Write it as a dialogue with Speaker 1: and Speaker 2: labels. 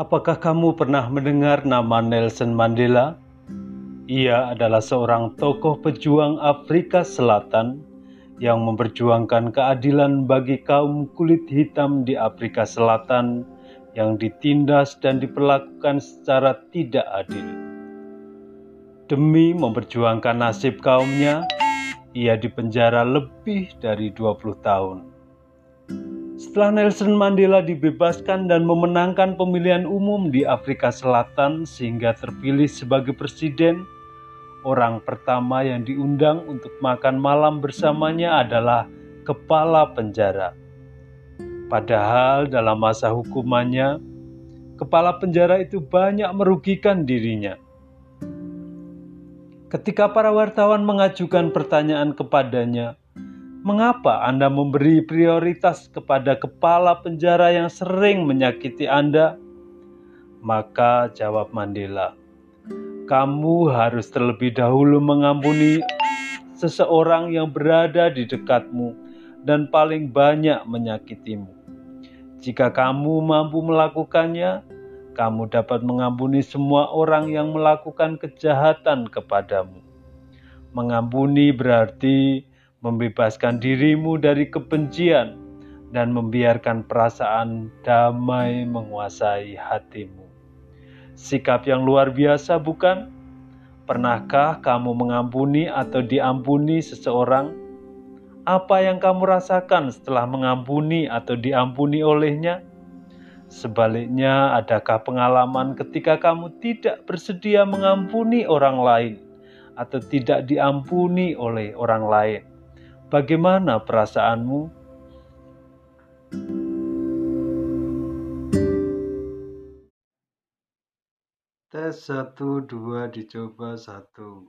Speaker 1: Apakah kamu pernah mendengar nama Nelson Mandela? Ia adalah seorang tokoh pejuang Afrika Selatan yang memperjuangkan keadilan bagi kaum kulit hitam di Afrika Selatan yang ditindas dan diperlakukan secara tidak adil. Demi memperjuangkan nasib kaumnya, ia dipenjara lebih dari 20 tahun. Setelah Nelson Mandela dibebaskan dan memenangkan pemilihan umum di Afrika Selatan sehingga terpilih sebagai presiden, orang pertama yang diundang untuk makan malam bersamanya adalah kepala penjara. Padahal dalam masa hukumannya, kepala penjara itu banyak merugikan dirinya Ketika para wartawan mengajukan pertanyaan kepadanya, "Mengapa Anda memberi prioritas kepada kepala penjara yang sering menyakiti Anda?" Maka jawab Mandela, "Kamu harus terlebih dahulu mengampuni seseorang yang berada di dekatmu dan paling banyak menyakitimu. Jika kamu mampu melakukannya, kamu dapat mengampuni semua orang yang melakukan kejahatan kepadamu. Mengampuni berarti membebaskan dirimu dari kebencian dan membiarkan perasaan damai menguasai hatimu. Sikap yang luar biasa, bukan? Pernahkah kamu mengampuni atau diampuni seseorang? Apa yang kamu rasakan setelah mengampuni atau diampuni olehnya? Sebaliknya, adakah pengalaman ketika kamu tidak bersedia mengampuni orang lain atau tidak diampuni oleh orang lain? Bagaimana perasaanmu?
Speaker 2: Tes satu dua dicoba satu.